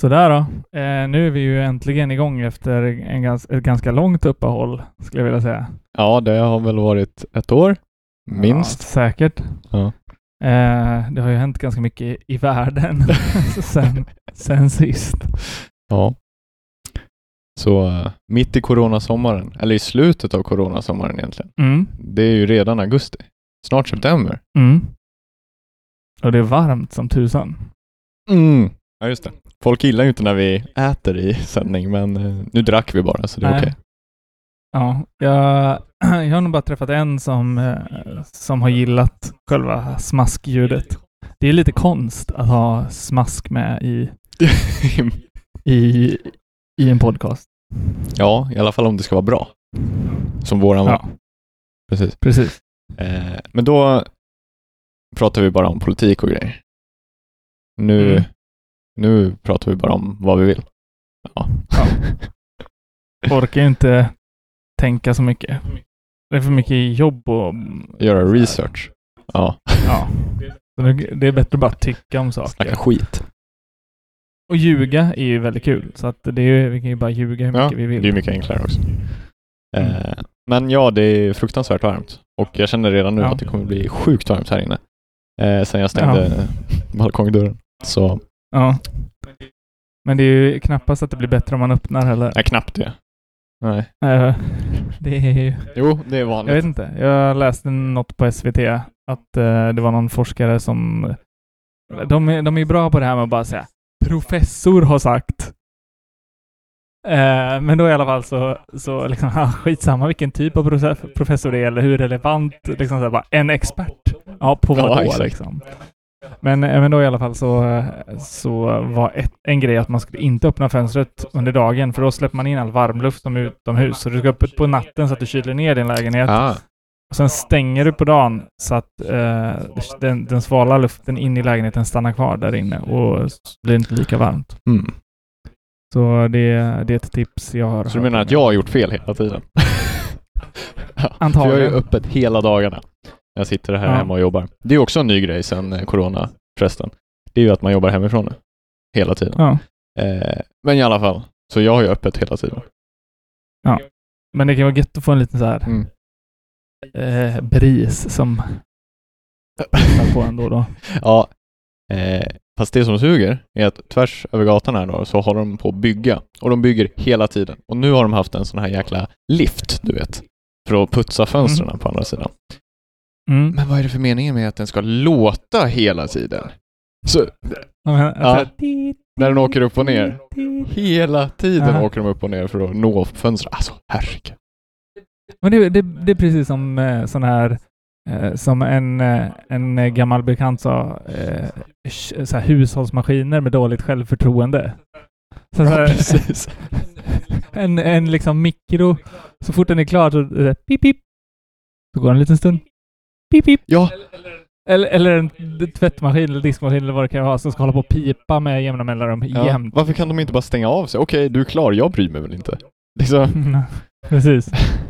Sådär då. Eh, nu är vi ju äntligen igång efter en gans ett ganska långt uppehåll, skulle jag vilja säga. Ja, det har väl varit ett år, minst. Ja, säkert. Ja. Eh, det har ju hänt ganska mycket i världen sen, sen sist. Ja. Så uh, mitt i coronasommaren, eller i slutet av coronasommaren egentligen. Mm. Det är ju redan augusti. Snart september. Mm. Och det är varmt som tusan. Mm. Ja, just det. Folk gillar ju inte när vi äter i sändning, men uh, nu drack vi bara, så det är okej. Ja, jag, jag har nog bara träffat en som, eh, som har gillat själva smaskljudet. Det är lite konst att ha smask med i, i, i en podcast. Ja, i alla fall om det ska vara bra. Som våran var. Ja, Precis. precis. Eh, men då pratar vi bara om politik och grejer. Nu, Mm. nu pratar vi bara om vad vi vill. Ja. Ja. Orkar inte tänka så mycket. Det är för mycket jobb och... Göra research. Ja, Ja. Det är bättre att bara tycka om snacka saker. skit. Och ljuga är ju väldigt kul. Så att det är vi kan ju bara ljuga hur Ja, mycket vi det vill. är ju mycket enklare också. Mm. Eh, men ja, det är fruktansvärt varmt. Och jag känner redan nu Ja. att det kommer bli sjukt varmt här inne. Eh, sen jag stängde balkongdörren. Så, Ja. Men det är ju knappast att det blir bättre om man öppnar heller. nej, knappt det. Nej. Eh, Det är ju... Jo, det är Jag vanligt. vet inte. Jag läste något på SVT att eh, det var någon forskare som... De är, de är bra på det här med att bara säga professor har sagt. Eh, men då i alla fall så, så liksom, ja, skitsamma vilken typ av professor det är eller hur relevant, liksom så här, bara en expert. Ja, på Ja, vad då exakt. liksom. Men, eh, men då i alla fall så, så var ett, en grej att man skulle inte öppna fönstret under dagen för då släpper man in all varmluft som utomhus. Så du ska öppet på natten så att du kyler ner din lägenhet. Ah, Och sen stänger du på dagen så att eh, den, den svala luften in i lägenheten stannar kvar där inne och blir inte lika varmt. mm. Så det, det är ett tips jag har. Så du menar att jag har gjort fel hela tiden? ja, för Antagligen. jag är ju öppet hela dagarna. Jag sitter här Ja. hemma och jobbar. Det är också en ny grej sedan eh, corona förresten. Det är ju att man jobbar hemifrån nu. Hela tiden. Ja, Eh, men i alla fall. Så jag har ju öppet hela tiden. men det kan vara gött att få en liten så här Mm. Eh, bris som på ändå då. Ja, eh, fast det som suger är att tvärs över gatan här då så håller de på att bygga och de bygger hela tiden. Och nu har de haft en sån här jäkla lift, du vet, för att putsa fönstren på andra sidan. Mm. Men vad är det för meningen med att den ska låta hela tiden? Så Ja, alltså, när den åker upp och ner, hela tiden Ja. åker de upp och ner för att nå fönstren. Alltså herregud. Men det, det, det är precis som eh, sån här eh, som en, eh, en gammal bekant sa, eh, så här, hushållsmaskiner med dåligt självförtroende. Så, så Ja, här, precis. en, en liksom mikro, så fort den är klar så eh, pip pip. Så går den en liten stund. Pip pip. Ja, Eller, eller en tvättmaskin eller diskmaskin eller vad det kan vara som ska hålla på och pipa med jämna mellanrum ja. jämt. Varför kan de inte bara stänga av sig? Okej, du är klar, jag bryr mig väl inte. Liksom, Precis.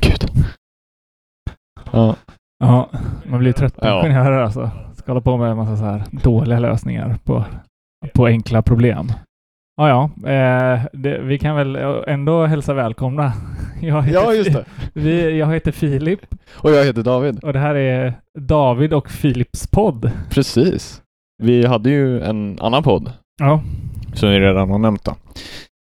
gud. Ja. Ja, man blir trött på Ja. ingenjörer alltså. Ska hålla på med en massa så här dåliga lösningar på, på enkla problem. Ja, ja. Eh, det, vi kan väl ändå hälsa välkomna. Jag heter, ja, just det. Vi, jag heter Filip Och jag heter David. och det här är David och Filips podd. Precis. Vi hade ju en annan podd Ja. som vi redan har nämnt då.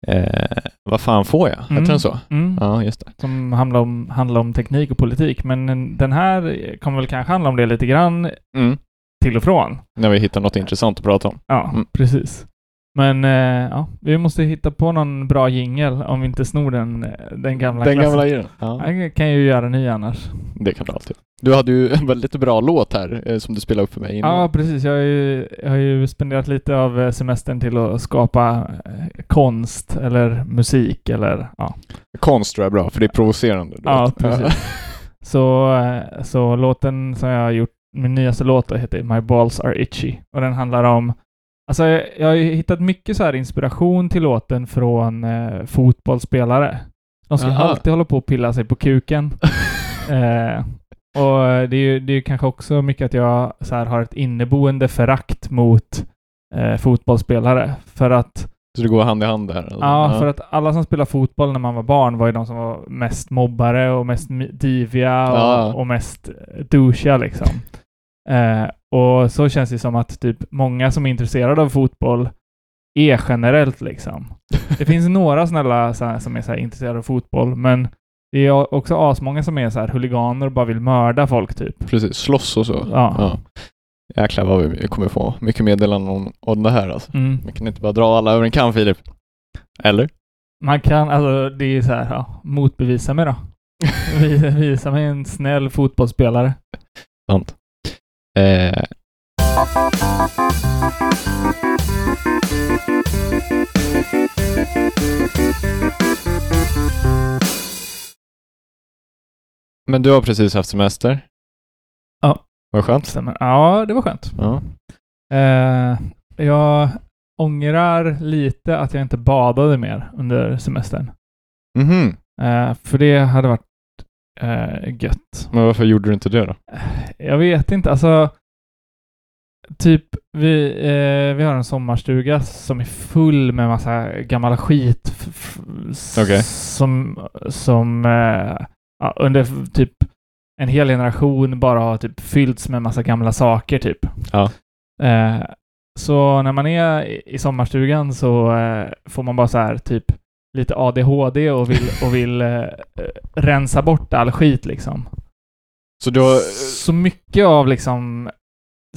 Eh, vad fan får jag? Mm. Heter den så? Mm. Ja, just det. Som handlar om, handlar om teknik och politik. Men den här kommer väl kanske handla om det lite grann Mm. till och från. När vi hittar något intressant att prata om. Ja, Mm. precis. Men eh, ja, vi måste hitta på någon bra jingel om vi inte snor den, eh, den gamla Den klassen. gamla den. Ja, Jag kan ju göra en ny annars. det kan du alltid. Du hade ju en väldigt bra låt här eh, som du spelade upp för mig innan. Ja, precis. Jag har, ju, jag har ju spenderat lite av eh, semestern till att skapa eh, konst eller musik eller ja. Konst tror jag är bra, för det är provocerande. Ja, vet. precis. Så, eh, så låten som jag har gjort, min nyaste låt heter My Balls Are Itchy och den handlar om Alltså, jag, har ju hittat mycket så här inspiration till låten från eh, fotbollsspelare. De ska Aha. alltid hålla på och pilla sig på kuken. eh, och det är ju det är kanske också mycket att jag så här, har ett inneboende förakt mot eh, fotbollsspelare. För att, Så det går hand i hand där? alltså? ja, för att alla som spelar fotboll när man var barn var ju de som var mest mobbare och mest diviga och, Ja. och mest douchiga liksom. Eh, och så känns det som att typ många som är intresserade av fotboll är generellt liksom. Det finns några snälla här, som är så här, intresserade av fotboll, men det är också asmånga som är så här huliganer och bara vill mörda folk typ. Precis, slåss och så. Ja. Ja. Jäklar vad vi kommer få mycket meddelanden om, om det här alltså. Mm. Man kan inte bara dra alla över en kam Filip. Eller? Man kan, alltså det är så här, ja, motbevisa mig då. Visa, visa mig en snäll fotbollsspelare. Sant. Eh, men du har precis haft semester? Ja. Vad skönt. Stämmer. Ja, det var skönt. Ja. Eh, jag ångrar lite att jag inte badade mer under semestern. Mhm. Eh, för det hade varit eh, gött. Men varför gjorde du inte det då? Jag vet inte, alltså Typ, vi, eh, vi har en sommarstuga som är full med massa gammal skit. Okej. Som, som eh, ja, under typ en hel generation bara har typ fyllts med massa gamla saker typ. Ja. Eh, så när man är i, i sommarstugan så eh, får man bara så här typ lite ADHD och vill, och vill eh, eh, rensa bort all skit liksom. Så har... Så mycket av liksom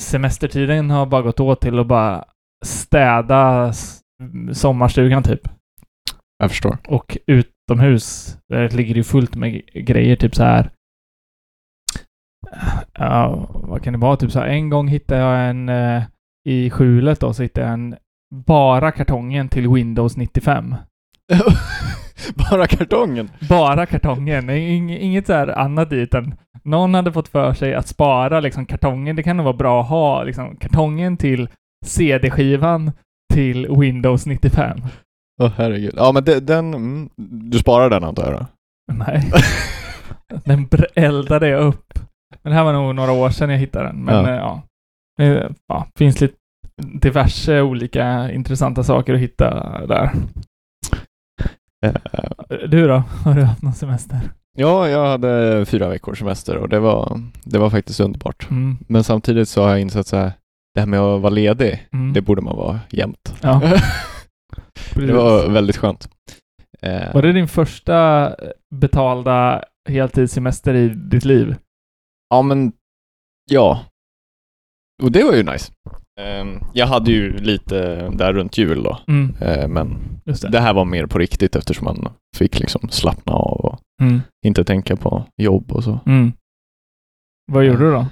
semestertiden har bara gått åt till att bara städa sommarstugan typ. Jag förstår. Och utomhus, där ligger det fullt med grejer, typ så här. Ja, vad kan det vara? Typ så här, en gång hittade jag en eh, i skjulet då, så hittade jag en bara kartongen till Windows 95. Bara kartongen? Bara kartongen, ing, inget så här annat i, utan någon hade fått för sig att spara liksom kartongen. Det kan nog vara bra att ha liksom kartongen till CD-skivan till Windows 95. Åh herregud. Ja men det, den... Mm, du sparar den antar jag då? Nej. den eldade jag upp. Men det här var nog några år sedan jag hittade den. Men Ja. ja, ja. Ja, finns lite diverse olika intressanta saker att hitta där. Eh, Du då? Har du haft någon semester? Ja, jag hade fyra veckors semester och det var, det var faktiskt underbart. Mm. Men samtidigt så har jag insett så här, det här med att vara ledig, Mm. det borde man vara jämt. Ja. det var väldigt skönt. Eh, Var det din första betalda heltidssemester i ditt liv? Ja, men ja. Och det var ju nice. Ehm, jag hade ju lite där runt jul då, Mm. Eh, men Just det. det här var mer på riktigt eftersom man fick liksom slappna av och Mm. inte tänka på jobb och så. Mm. Vad gjorde du då?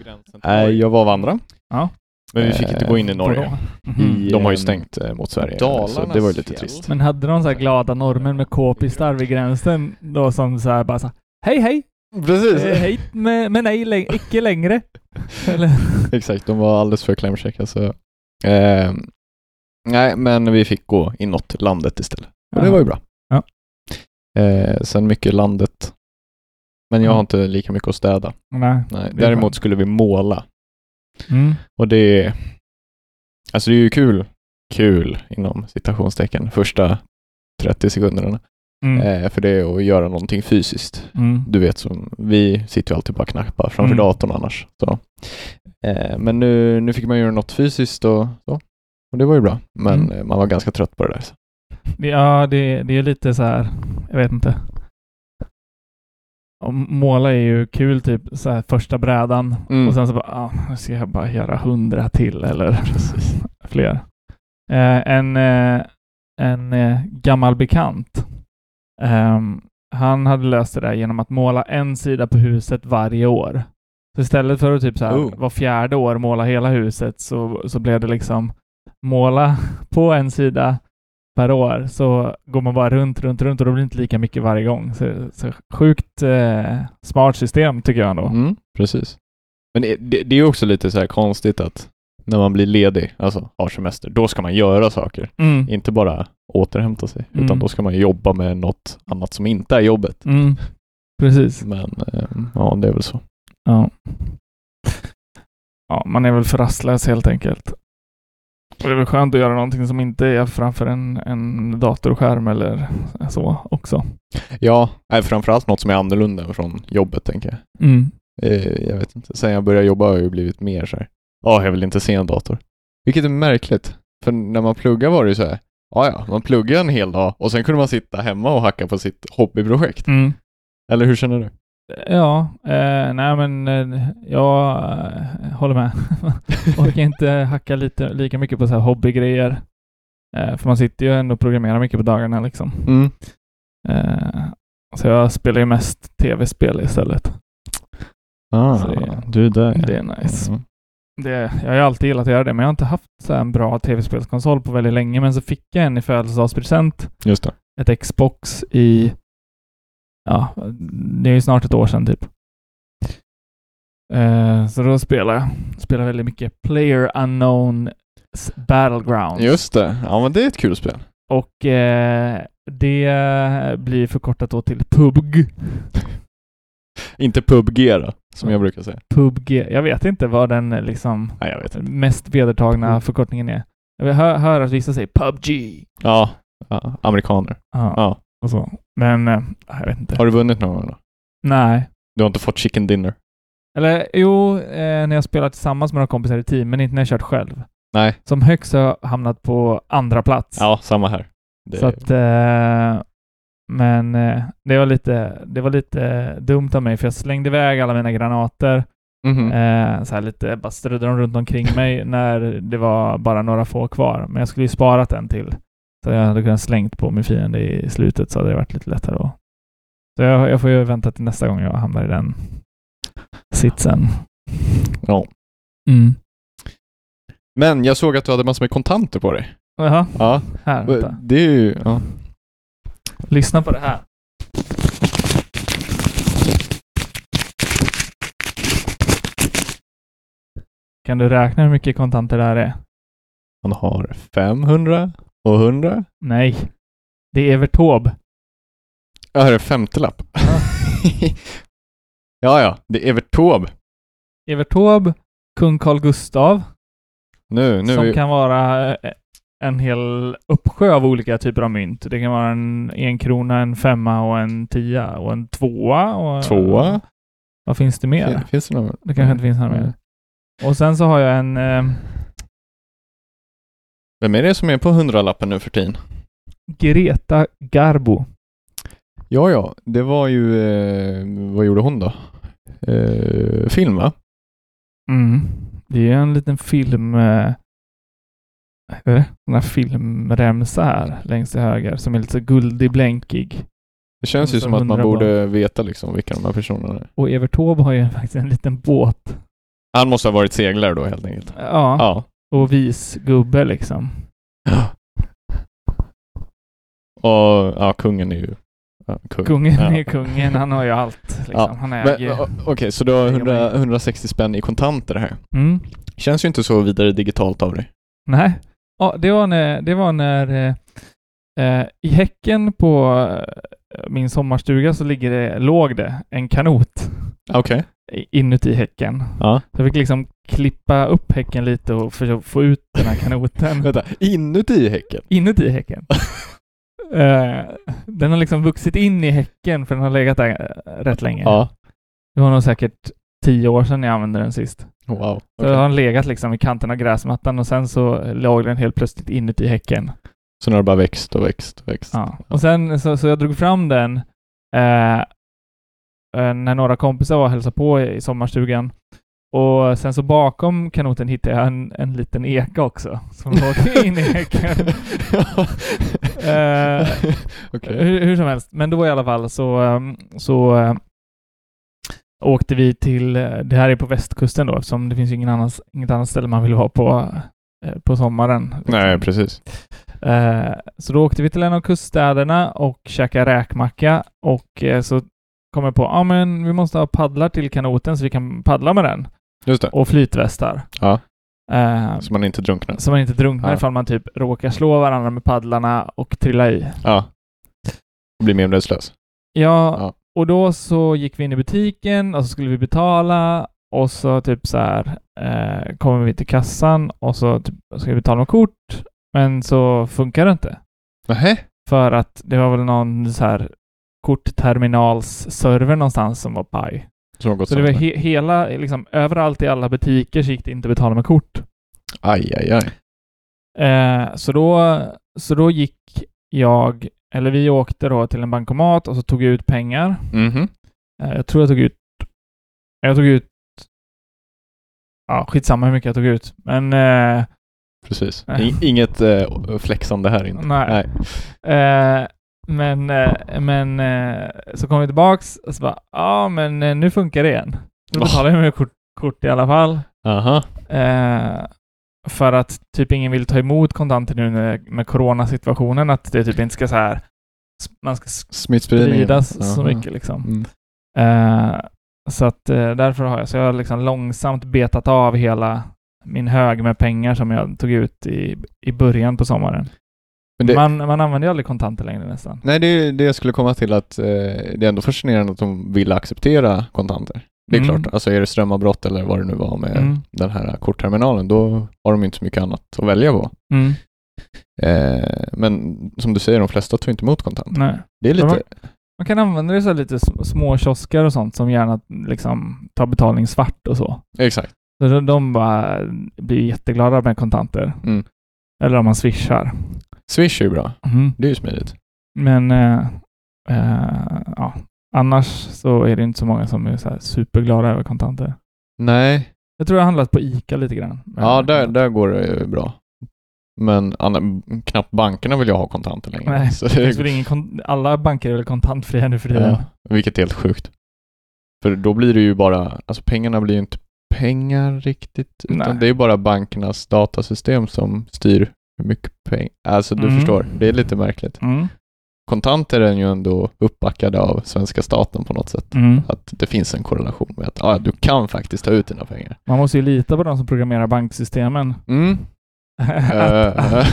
Nej, jag var och vandra. Ja. Men vi fick inte gå in i På Norge. då? Mhm. De har ju ehm, stängt eh, mot Sverige. så Dalarnas det var ju lite fjäll. trist. Men hade de så här glada norrmän med k-pistar vid gränsen då som så här bara så här, Hej hej! Precis. Eh, hej men, men nej, läng- icke längre. Exakt, de var alldeles för klämkäcka så. Ehm, nej, men vi fick gå inåt landet istället. Och det var ju bra. Ja. Eh, sen mycket landet. Men jag Mm. har inte lika mycket att städa. Nej. Nej. Däremot skulle vi måla. Mm. Och det. Alltså det är ju kul. Kul inom citationstecken. Första 30 sekunderna. Mm. Eh, för det är att göra någonting fysiskt. Mm. Du vet, som, vi sitter ju alltid bara knappar framför Mm. datorn annars. Så. Eh, men nu, nu fick man göra något fysiskt och så. Och det var ju bra. Men Mm. man var ganska trött på det där. Ja, det, det är lite så här, jag vet inte. Och måla är ju kul typ så här första brädan Mm. och sen så bara, ah, nu ska jag bara göra hundra till eller fler. Eh, en eh, en eh, gammal bekant, ehm, han hade löst det där genom att måla en sida på huset varje år. Så istället för att typ så här Oh. var fjärde år måla hela huset så, så blev det liksom måla på en sida per år så går man bara runt, runt, runt och då blir det inte lika mycket varje gång. Så, så sjukt eh, smart system tycker jag ändå. Mm, precis. Men det, det, är också lite så konstigt att när man blir ledig, alltså har semester, då ska man göra saker. Mm. Inte bara återhämta sig, Mm. utan då ska man jobba med något annat som inte är jobbet. Mm. Precis. Men eh, ja, det är väl så. Ja. Ja, man är väl för rastlös helt enkelt. Och det är väl skönt att göra någonting som inte är framför en, en datorskärm eller så också. Ja, framförallt något som är annorlunda från jobbet tänker jag. Mm. Eh, jag vet inte, sen jag började jobba har jag ju blivit mer så här. Ja, jag vill inte se en dator. Vilket är märkligt. För när man pluggar var det ju så här. Ja, ja, man pluggar en hel dag och sen kunde man sitta hemma och hacka på sitt hobbyprojekt. Mm. Eller hur känner du? Ja, eh, nej men eh, jag eh, håller med. Orkar inte hacka lite, lika mycket på så här hobbygrejer. Eh, för man sitter ju ändå och programmerar mycket på dagarna liksom. Mm. Eh, så jag spelar ju mest tv-spel istället. Ah, Så du är där. Det är nice. Mm. Det, jag har ju alltid gillat att göra det, men jag har inte haft så en bra tv-spelskonsol på väldigt länge. Men så fick jag en i födelsedagspresent. Just det. Ett Xbox i... Ja, det är ju snart ett år sedan typ. Eh, så då spelar jag. Spelar väldigt mycket Player Unknown Battlegrounds. Just det. Ja, men det är ett kul spel. Och eh, det blir förkortat då till PUBG. Inte PubG då, som jag brukar säga. PUBG. Jag vet inte vad den eh, liksom Nej, jag vet inte. mest vedertagna Mm. förkortningen är. Jag hör, hör att vissa säger PubG. Ja, ja amerikaner. Ja, Ja. och så. Men eh, jag vet inte. Har du vunnit någon gång då? Nej. Du har inte fått chicken dinner? Eller jo, eh, när jag spelar tillsammans med några kompisar i team, men inte när jag kört själv. Nej. Som högst har jag hamnat på andra plats. Ja, samma här. Det... Så att, eh, men eh, det var lite, det var lite dumt av mig, för jag slängde iväg alla mina granater. Mhm. Eh, så här lite, bara strödde dem runt omkring mig när det var bara några få kvar. Men jag skulle ju sparat en till. Så jag hade kunnat slängt på min fiende i slutet så hade det varit lite lättare då. Så jag, jag får ju vänta till nästa gång jag hamnar i den sitsen. Ja. Mm. Men jag såg att du hade massor med kontanter på dig. Jaha, Ja. här. Vänta. Det är ju... Ja. Lyssna på det här. Kan du räkna hur mycket kontanter det här är? Han har 500 och 100. Nej. Det är Evert Taube. Ja, här är 50-lapp. ja, ja. Det är Evert Taube. Evert Taube, kung Carl Gustav, Nu, nu. som är- kan vara eh, en hel uppsjö av olika typer av mynt. Det kan vara en, en krona, en femma och en tia och en tvåa. Och, Tvåa. Vad finns det mer? Fin- Finns det någon? Det kanske inte finns några mer. Och sen så har jag en eh, Vem är det som är på 100-lappen nu för tiden? Greta Garbo. Ja, ja. Det var ju... Eh, vad gjorde hon då? Eh, film, va? Mm. Det är en liten film... Eh, det? Den här filmremsa här längst till höger som är lite så guldig, blänkig. Det känns ju som att man 100 borde veta liksom vilka de här personerna är. Och Evert Taube har ju faktiskt en liten båt. Han måste ha varit seglare då helt enkelt. Ja, Ja. och vis gubbe liksom. Och ja, kungen är ju ja, kung. Kungen ja. är kungen, han har ju allt. Liksom. Ja, Han äger... Okej, så du har äger 100, mig. 160 spänn i kontanter här. Mm. Känns ju inte så vidare digitalt av dig. Nej. Ja, det var när, det var när eh, i häcken på eh, min sommarstuga så ligger det, låg det en kanot i- inuti häcken. Ja. Så jag fick liksom klippa upp häcken lite och försöka få ut den här kanoten Vänta, inuti häcken? inuti häcken. Eh, den har liksom vuxit in i häcken för den har legat där eh, rätt länge. Ja. Det var nog säkert tio år sedan jag använde den sist. Wow. Så Okej. har den legat liksom i kanten av gräsmattan och sen så låg den helt plötsligt inuti häcken. Så nu har det bara växt och växt och växt. Ja. Och sen så, så jag drog fram den eh, eh, när några kompisar var och hälsade på i, i sommarstugan. Och sen så bakom kanoten hittade jag en, en liten eka också som låg inne i häcken. Eh, Okej. hur, hur som helst, men då i alla fall så, ehm, så eh, åkte vi till, eh, det här är på västkusten då eftersom det finns ingen annans, inget annat ställe man vill vara på eh, på sommaren. liksom. Nej, precis. Eh, så då åkte vi till en av kuststäderna och käkade räkmacka och så kom jag på, ja men vi måste ha paddlar till kanoten så vi kan paddla med den Just det. och flytvästar. Ja. Så man inte drunknar. så man inte drunknar Ja. ifall man typ råkar slå varandra med paddlarna och trilla i. Ja. Och blir medvetslös. Ja, Ja. Och då så gick vi in i butiken och så skulle vi betala och så typ så här eh, kommer vi till kassan och så typ, ska vi betala med kort men så funkar det inte. Nähä? För att det var väl någon så här kortterminalsserver någonstans som var paj. Som Så det var he hela, liksom överallt i alla butiker så gick det inte att betala med kort. Aj, aj, aj. Eh, så, då, så då gick jag, eller vi åkte då till en bankomat och så tog jag ut pengar. Eh, jag tror jag tog ut, jag tog ut, ja skitsamma hur mycket jag tog ut. Men eh, Precis. Nej. I- Inget eh, flexande här inte. Nej. Eh, men eh, men eh, så kom vi tillbaks och så bara, ja men eh, nu funkar det igen. Då Oh. betalar jag med kort, kort i alla fall. Aha. Eh, för att typ ingen vill ta emot kontanter nu med, med coronasituationen, att det typ inte ska så här man ska spridas så Aha. mycket liksom. Mm. Eh, så att eh, därför har jag, så jag har liksom långsamt betat av hela min hög med pengar som jag tog ut i, i början på sommaren. Det, Man, man använder ju aldrig kontanter längre nästan. Nej, det är det jag skulle komma till att eh, det är ändå fascinerande att de vill acceptera kontanter. Det är Mm. klart, alltså är det strömavbrott eller vad det nu var med Mm. den här kortterminalen, då har de inte så mycket annat att välja på. Mm. Eh, men som du säger, de flesta tar inte emot kontanter. Nej. Det är lite, Man kan använda det så lite sm- små kiosker och sånt som gärna liksom tar betalning svart och så. exakt. Så de, de bara blir jätteglada med kontanter. Mm. Eller om man swishar. Swish är ju bra. Mhm. Det är ju smidigt. Men eh, eh, ja, annars så är det inte så många som är så superglada över kontanter. Nej, Jag tror jag har handlat på ICA lite grann. ja där, där går det ju bra. Men anna, knappt bankerna vill jag ha kontanter längre. Nej, Så Det ingen alla banker är väl kontantfria nu för tiden. ja, vilket är helt sjukt. För då blir det ju bara, alltså pengarna blir ju inte pengar riktigt, utan Nej. det är ju bara bankernas datasystem som styr hur mycket pengar, alltså du Mm. förstår, det är lite märkligt. Mm. Kontanter är ju ändå uppbackade av svenska staten på något sätt. Mm. Att det finns en korrelation med att ja, du kan faktiskt ta ut dina pengar. Man måste ju lita på de som programmerar banksystemen. Mm. att, Eh,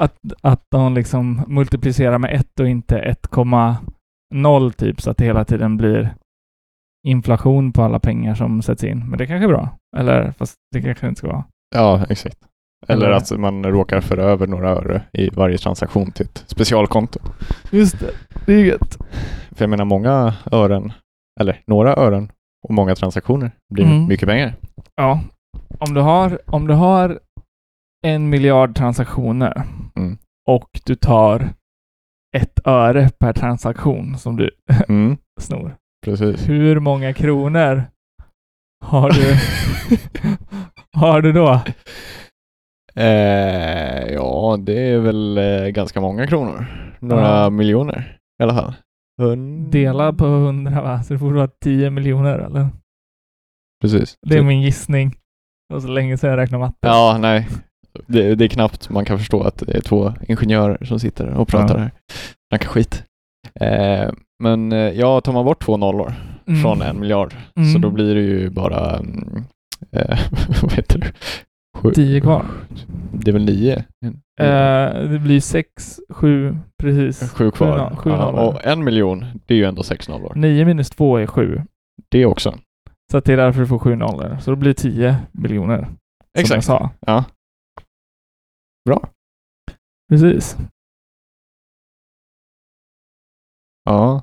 att, att de liksom multiplicerar med ett och inte 1,0 typ så att det hela tiden blir inflation på alla pengar som sätts in. Men det kanske är bra. Eller fast det kanske inte ska vara. ja, exakt. Eller att man råkar föra över några öre i varje transaktion till ett specialkonto. Just det. Det är gött. För jag menar många ören, eller några ören och många transaktioner blir Mm. mycket pengar. Ja. Om du har, om du har en miljard transaktioner Mm. och du tar ett öre per transaktion som du Mm, snor. precis. Hur många kronor har du, har du då? Eh, ja, det är väl eh, ganska många kronor. Några Ja. miljoner i alla fall. Hun- Dela på hundra va? Så det får vara 10 miljoner eller? Precis. Det är min gissning. Det var så länge sedan jag räknade matte. Ja, nej. Det, det är knappt man kan förstå att det är två ingenjörer som sitter och pratar Ja. här. Snackar skit. Eh, men eh, ja, tar man bort två nollor Mm. från en miljard så Mm. då blir det ju bara, mm, eh, vad heter det? Sju, 10 kvar. Det är väl nio? Eh, det blir 6, 7, precis. Sju kvar. sju ja, nollor. och en miljon, det är ju ändå sex nollor. 9 minus 2 är 7. Det också. Så det är därför du får 7 nollor. Så då blir det 10 miljoner. Som jag Exakt. sa. Ja. Bra. Precis. Ja.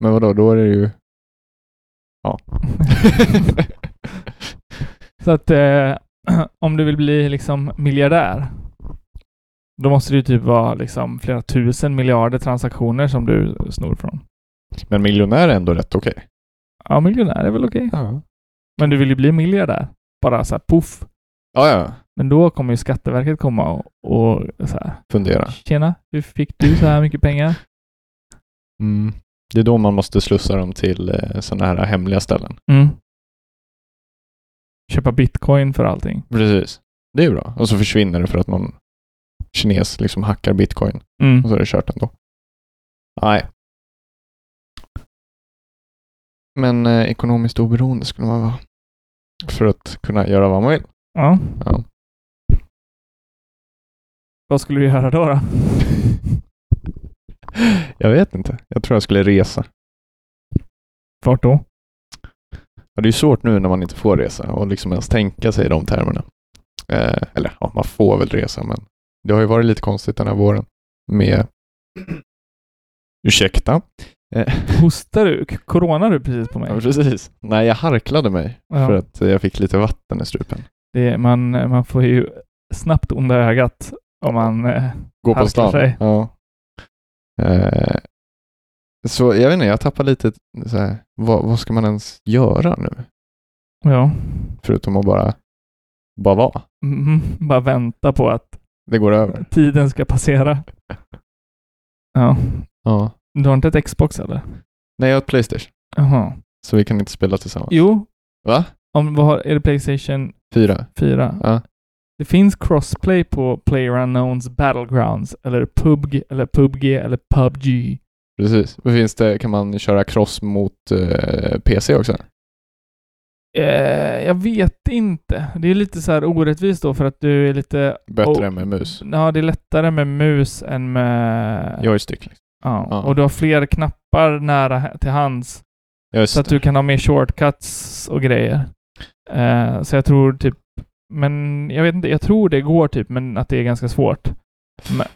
Men vadå, då är det ju... Ja. Så att eh, om du vill bli liksom miljardär, då måste det ju typ vara liksom flera tusen miljarder transaktioner som du snor från. Men miljonär är ändå rätt okej. Ja, miljonär är väl okej. Ja. Men du vill ju bli miljardär. Bara så här poff. Ja, ja. Men då kommer ju Skatteverket komma och, och så här. Fundera. Tjena, hur fick du så här mycket pengar? Mm. Det är då man måste slussa dem till eh, sådana här hemliga ställen. Mm. Köpa bitcoin för allting. Precis. Det är bra. Och så försvinner det för att någon kines liksom hackar bitcoin. Mm. Och så är det kört ändå. Nej. Men eh, ekonomiskt oberoende skulle man vara. För att kunna göra vad man vill. Ja. Ja. Vad skulle du göra då? då? Jag vet inte. Jag tror jag skulle resa. Vart då? Ja, det är svårt nu när man inte får resa och liksom ens tänka sig i de termerna. Eh, eller ja, man får väl resa, men det har ju varit lite konstigt den här våren med... Ursäkta? Eh, Hostar du? Corona du precis på mig? ja, precis. Nej, jag harklade mig Ja. för att jag fick lite vatten i strupen. Det, man, man får ju snabbt onda ögat om man... Eh, Gå på stan. sig. Ja. Eh, så jag vet inte, jag tappar lite så här, vad, vad ska man ens göra nu? ja. Förutom att bara, bara vara. Mm, bara vänta på att Det går över. tiden ska passera. Ja. Ja. Du har inte ett Xbox eller? Nej, jag har ett Playstation. Jaha. Så vi kan inte spela tillsammans. Jo. Va? Om, vad har, är det Playstation Fyra? 4? Ja. Det finns crossplay på PlayerUnknowns Battlegrounds eller PubG eller PubG eller PubG. Precis. Finns det, kan man köra cross mot eh, PC också? Eh, jag vet inte. Det är lite så här orättvist då för att du är lite... Bättre än med mus. Ja, det är lättare med mus än med... Joystick. Liksom. Ja. Ja. Och du har fler knappar nära till hands. Just Så att det. du kan ha mer shortcuts och grejer. Eh, så jag tror typ... Men jag vet inte, jag tror det går typ, men att det är ganska svårt.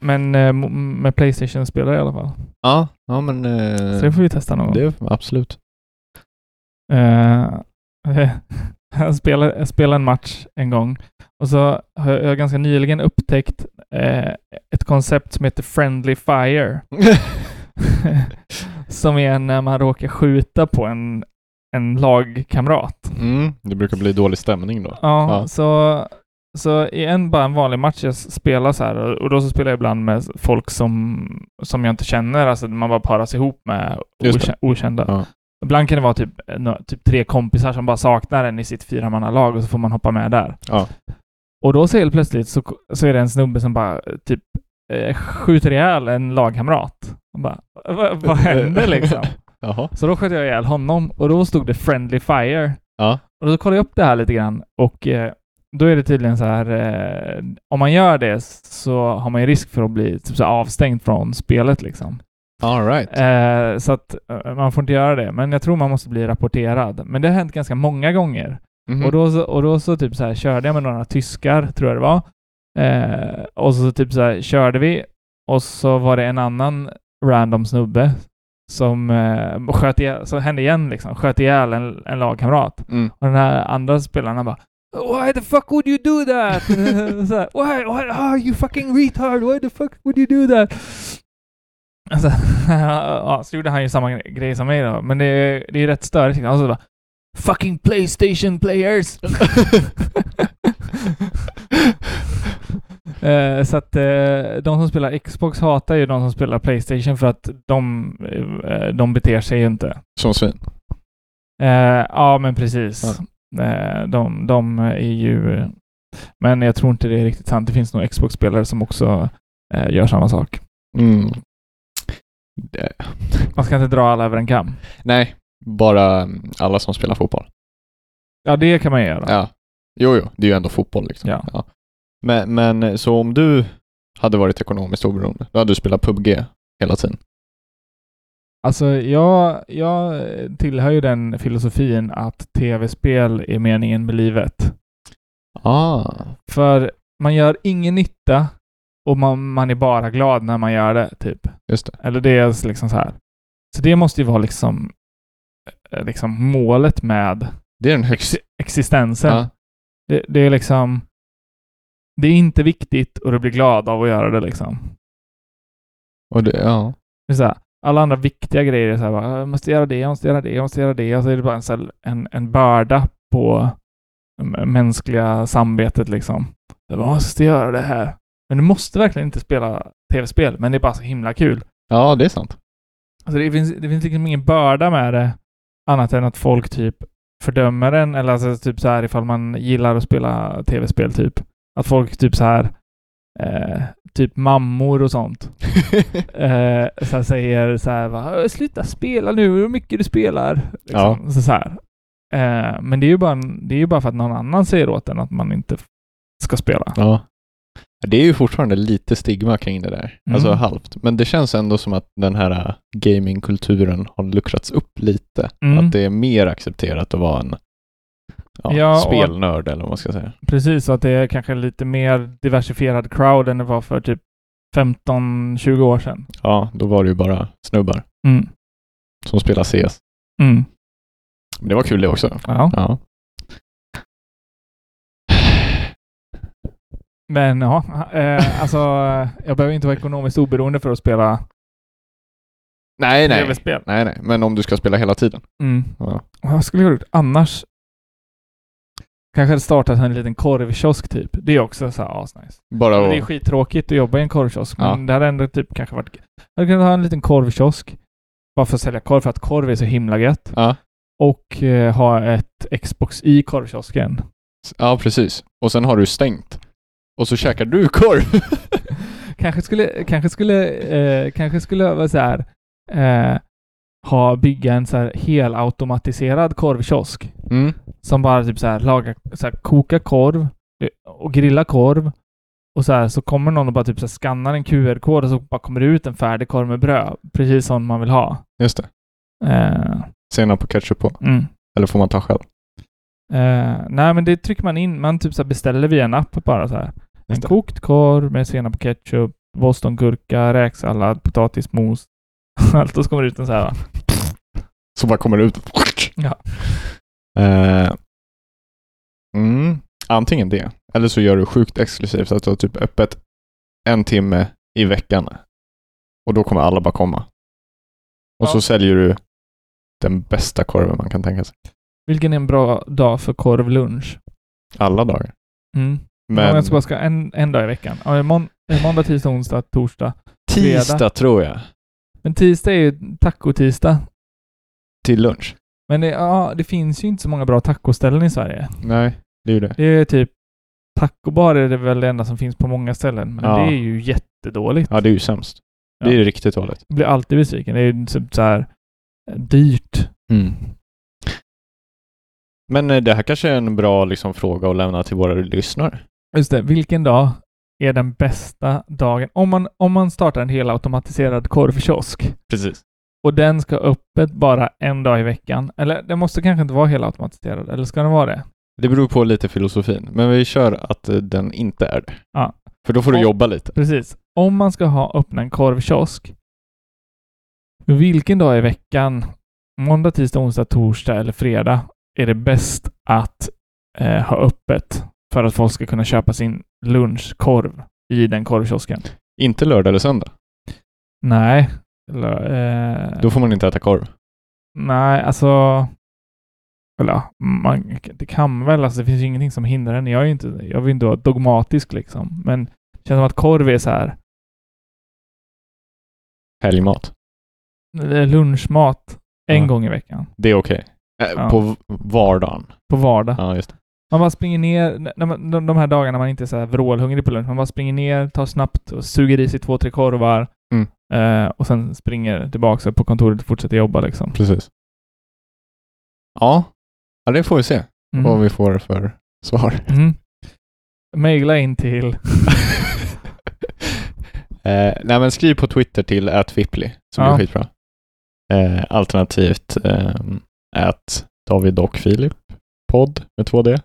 Men, eh, med Playstation-spelare i alla fall. Ja, ja men... Eh, Så det får vi testa någon gång. det, absolut. Eh, jag, spelade, jag spelade en match en gång och så har jag ganska nyligen upptäckt eh, ett koncept som heter Friendly Fire. som är när man råkar skjuta på en, en lagkamrat. mm, det brukar bli dålig stämning då. Ja, Ja. så så i en, bara en vanlig match jag spelar så här och, då så spelar jag ibland med folk som, som jag inte känner, alltså man bara paras ihop med Just det. okä- okända. Ja. Ibland kan det vara typ, eh, typ tre kompisar som bara saknar en i sitt fyramannalag och så får man hoppa med där. Ja. Och då så helt plötsligt så, så är det en snubbe som bara typ eh, skjuter ihjäl en lagkamrat. Och bara, vad, vad hände liksom? Så då sköt jag ihjäl honom och då stod det Friendly Fire. Ja. Och då kollade jag upp det här lite grann och eh, då är det tydligen så här, eh, om man gör det så har man ju risk för att bli typ så avstängd från spelet liksom. All right. Eh, så att eh, man får inte göra det. Men jag tror man måste bli rapporterad. Men det har hänt ganska många gånger. Mhm. Och, då och då så typ så här körde jag med några tyskar, tror jag det var. Eh, och så typ så här körde vi och så var det en annan random snubbe som eh, sköt ihjäl, så hände igen liksom, sköt ihjäl en, en lagkamrat. Mm. Och den här andra spelaren han bara Why the fuck would you do that? så här, why, why, oh, you fucking retard, why the fuck would you do that? Alltså, ja, så gjorde han ju samma grej som mig då, men det är, det är rätt störigt. liksom. Och så bara Fucking Playstation players! Eh, så att eh, de som spelar Xbox hatar ju de som spelar Playstation för att de, eh, de beter sig ju inte. Som svin. Ja, men precis. Eh, de, de är ju... Men jag tror inte det är riktigt sant. Det finns nog Xbox-spelare som också eh, gör samma sak. Mm. Man ska inte dra alla över en kam. nej, bara mm, alla som spelar fotboll. Ja, det kan man göra. Ja. Jo, jo, det är ju ändå fotboll liksom. Ja. Men, men så om du hade varit ekonomiskt oberoende, då hade du spelat PubG hela tiden? Alltså, jag, jag tillhör ju den filosofin att tv-spel är meningen med livet. Ah. För man gör ingen nytta och man, man är bara glad när man gör det, typ. Just det. Eller det är liksom så här. Så det måste ju vara liksom, eh, liksom målet med Det är den högsta... ex existensen. Ja. Det, det är liksom... Det är inte viktigt och du blir glad av att göra det liksom. Och det, ja. Det är så här, alla andra viktiga grejer är så här, bara, jag måste göra det, jag måste göra det, jag måste göra det. Och så är det bara en, här, en, en börda på mänskliga samvetet liksom. Jag bara, måste göra det här. Men du måste verkligen inte spela tv-spel, men det är bara så himla kul. Ja, det är sant. Alltså det finns, det finns liksom ingen börda med det, annat än att folk typ fördömer den, eller alltså typ så här ifall man gillar att spela tv-spel typ. Att folk typ så här eh, typ mammor och sånt eh, så säger så här va, sluta spela nu, hur mycket du spelar. Liksom. Så, så här. Eh, men det är, ju bara, det är ju bara för att någon annan säger åt en att man inte ska spela. Ja. Det är ju fortfarande lite stigma kring det där. Mm. Alltså halvt. Men det känns ändå som att den här äh, gamingkulturen har luckrats upp lite. Mm. Att det är mer accepterat att vara en ja, Ja, och- spelnörd eller vad man ska säga. Precis, så att det är kanske lite mer diversifierad crowd än det var för typ 15-20 år sedan. Ja, då var det ju bara snubbar Mm. som spelar CS. Mm. Men det var kul det också. Ja. Ja. Men ja, eh, alltså jag behöver inte vara ekonomiskt oberoende för att spela Nej, nej. Nej, nej. Men om du ska spela hela tiden. Mm. Ja. Vad skulle jag gjort annars? Kanske hade startat en liten korvkiosk typ. Det är också så här asnice. Bara Men Det är skittråkigt att jobba i en korvkiosk, Ja. men det hade ändå typ kanske varit... Jag hade kunnat ha en liten korvkiosk. Bara för att sälja korv, för att korv är så himla gött. Ja. Och eh, ha ett Xbox i korvkiosken. ja, precis. Och sen har du stängt. Och så käkar du korv. kanske skulle, kanske skulle, eh, kanske skulle vara så här, eh, ha, bygga en så här helautomatiserad korvkiosk. Mm. Som bara typ så här laga, så här, koka korv eh, och grilla korv. Och så här så kommer någon och bara typ så här skannar en QR-kod och så bara kommer det ut en färdig korv med bröd. Precis som man vill ha. Just det. Eh, Senap och ketchup på. mm. Eller får man ta själv? Eh, nej, men det trycker man in. Man typ så beställer via en app bara så här. En kokt korv med senap och ketchup, bostongurka, räksallad, potatismos. Allt och så kommer det ut en så här. Så bara kommer det ut. Ja. Eh, mm, antingen det, eller så gör du sjukt exklusivt att du har typ öppet en timme i veckan. Och då kommer alla bara komma. Och Ja. så säljer du den bästa korven man kan tänka sig. Vilken är en bra dag för korvlunch? Alla dagar. Mm. Men jag ska bara ska en, en dag i veckan. Ja, måndag, tisdag, onsdag, torsdag. fredag. tisdag tror jag. Men tisdag är ju taco-tisdag. Till lunch. Men det, ja, det finns ju inte så många bra tacoställen i Sverige. Nej, det är ju det. Det är typ Tacobar är det väl det enda som finns på många ställen. Men Ja. det är ju jättedåligt. Ja, det är ju sämst. Ja. Det är ju riktigt dåligt. Jag blir alltid besviken. Det är ju typ så här eh, dyrt. Mm. Men eh, det här kanske är en bra liksom, fråga att lämna till våra lyssnare. Just det. Vilken dag är den bästa dagen? Om man, om man startar en helautomatiserad korvkiosk Precis. Och den ska öppet bara en dag i veckan. Eller den måste kanske inte vara helautomatiserad. Eller ska den vara det? Det beror på lite filosofin, men vi kör att eh, den inte är det. Ja. För då får du Och- jobba lite. Precis. Om man ska ha öppna en korvkiosk, vilken dag i veckan, måndag, tisdag, onsdag, torsdag eller fredag, är det bäst att eh, ha öppet för att folk ska kunna köpa sin lunchkorv i den korvkiosken? Inte lördag eller söndag. Nej. Eller, eh, Då får man inte äta korv. Nej, alltså... Eller man, det kan väl, alltså det finns ju ingenting som hindrar en. Jag är inte, jag vill inte vara dogmatisk liksom. Men det känns som att korv är så här Helgmat. eh, lunchmat en Ja. gång i veckan. Det är okej. Eh, Ja. På vardagen. På vardag. Ja, just det. Man bara springer ner, när man, de, de här dagarna man inte är så här vrålhungrig på lunch, man bara springer ner, tar snabbt och suger i sig två, tre korvar. Eh, och sen springer tillbaka på kontoret och fortsätter jobba liksom. Precis. Ja. ja, det får vi se Mm. vad vi får för svar. Mm. Maila in till... eh, nej, men skriv på Twitter till atfippli, som Ja. är skitbra. Eh, alternativt eh, David och Filip podd med två D. Ja,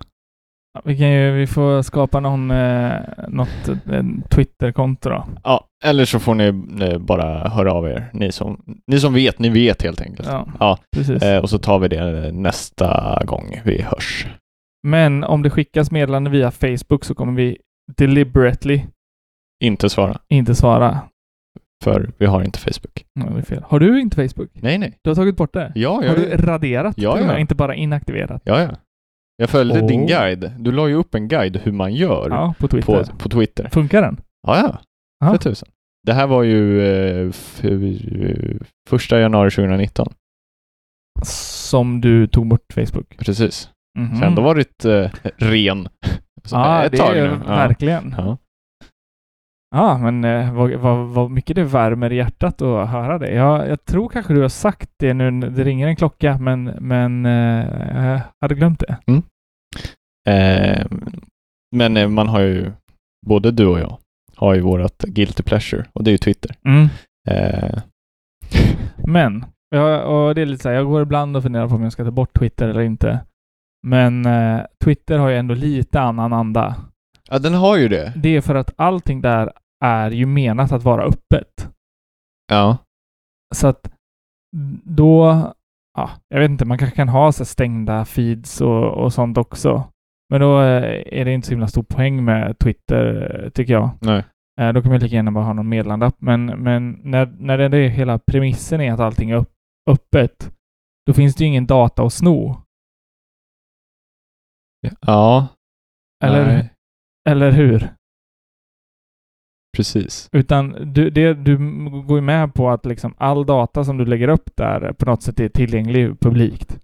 Vi, kan ju, vi får skapa någon, eh, något eh, Twitter-konto då. Ja, eller så får ni eh, bara höra av er. Ni som, ni som vet, ni vet helt enkelt. Ja, Ja, precis. Eh, och så tar vi det nästa gång vi hörs. Men om det skickas meddelande via Facebook så kommer vi deliberately Inte svara, inte svara. för vi har inte Facebook. Nej, det är fel. Har du inte Facebook? Nej, nej. Du har tagit bort det? Ja, Har jag, du raderat Ja, ja. Inte bara inaktiverat? ja, ja. Jag följde Oh. din guide. Du la ju upp en guide hur man gör Ja, på Twitter. på, på Twitter. Funkar den? Ja, ja. Ja. För tusen. Det här var ju eh, eh, första januari 2019. Som du tog bort Facebook? Precis. Mhm. Så ändå varit eh, ren. Så Ja, ett det är nu. Verkligen. Ja. Ja, men eh, vad, vad, vad mycket det värmer i hjärtat att höra det. Jag, jag tror kanske du har sagt det nu, det ringer en klocka, men, men eh, jag hade glömt det. Eh, men eh, man har ju, både du och jag, har ju vårat guilty pleasure och det är ju Twitter. Mm. Eh, Men, ja, och det är lite så här, jag går ibland och funderar på om jag ska ta bort Twitter eller inte. Men eh, Twitter har ju ändå lite annan anda. ja, den har ju det. Det är för att allting där är ju menat att vara öppet. Ja. Så att då, ja, jag vet inte, man kanske kan ha så stängda feeds och, och sånt också. Men då eh, är det inte så himla stor poäng med Twitter, eh, tycker jag. Nej. Eh, Då kan man lika gärna bara ha någon meddelandeapp. Men, men när, när det är hela premissen är att allting är upp, öppet, då finns det ju ingen data att sno. Ja. Eller, Nej, eller hur? Precis. Utan du, det, du går ju med på att liksom all data som du lägger upp där på något sätt är tillgänglig publikt.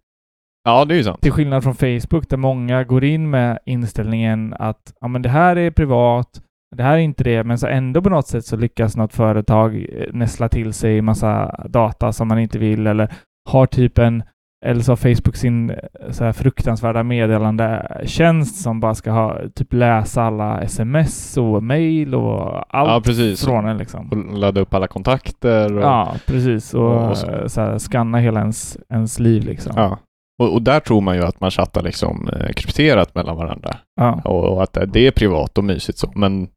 Ja, det är ju sant. Till skillnad från Facebook där många går in med inställningen att ja, men det här är privat, det här är inte det, men så ändå på något sätt så lyckas något företag eh, näsla till sig massa data som man inte vill eller har typ en eller så har Facebook sin eh, så här fruktansvärda meddelandetjänst som bara ska ha, typ läsa alla sms och mail och allt Ja, precis. från en liksom. Och ladda upp alla kontakter. Och, Ja, precis. Och, och så. eh, så här, hela ens, ens liv liksom. Ja. Och, och där tror man ju att man chattar liksom eh, krypterat mellan varandra. Ja. Och, och att det är privat och mysigt så. Men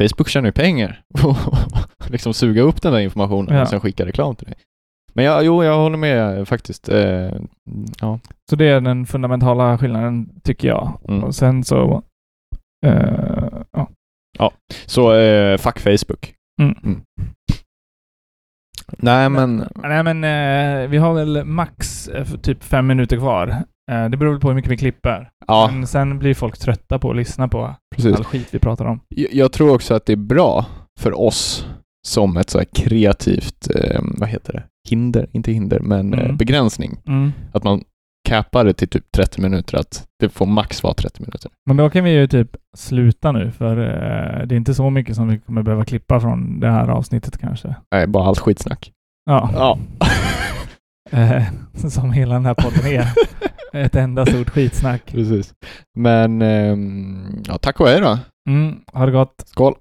Facebook tjänar ju pengar liksom suga upp den där informationen Ja. och sen skicka reklam till dig. Men ja, jo, jag håller med faktiskt. Eh, ja. Så det är den fundamentala skillnaden, tycker jag. Mm. Och sen så... eh, ja. Så eh, fuck Facebook. Mm. Nej, men Nej, men eh, vi har väl max eh, typ fem minuter kvar. Eh, det beror väl på hur mycket vi klipper. ja, Men sen blir folk trötta på att lyssna på precis. all skit vi pratar om. Jag, jag tror också att det är bra för oss som ett så här kreativt, eh, vad heter det, hinder, inte hinder, men eh, Mm. begränsning. Mm. Att man capar det till typ 30 minuter, att det får max vara 30 minuter. Men då kan vi ju typ sluta nu, för eh, det är inte så mycket som vi kommer behöva klippa från det här avsnittet kanske. Nej, bara allt skitsnack. Ja, Ja. eh, som hela den här podden är. Ett enda stort skitsnack. Precis. Men, ehm, ja, tack och hej då. Mm, ha det gott. Skål.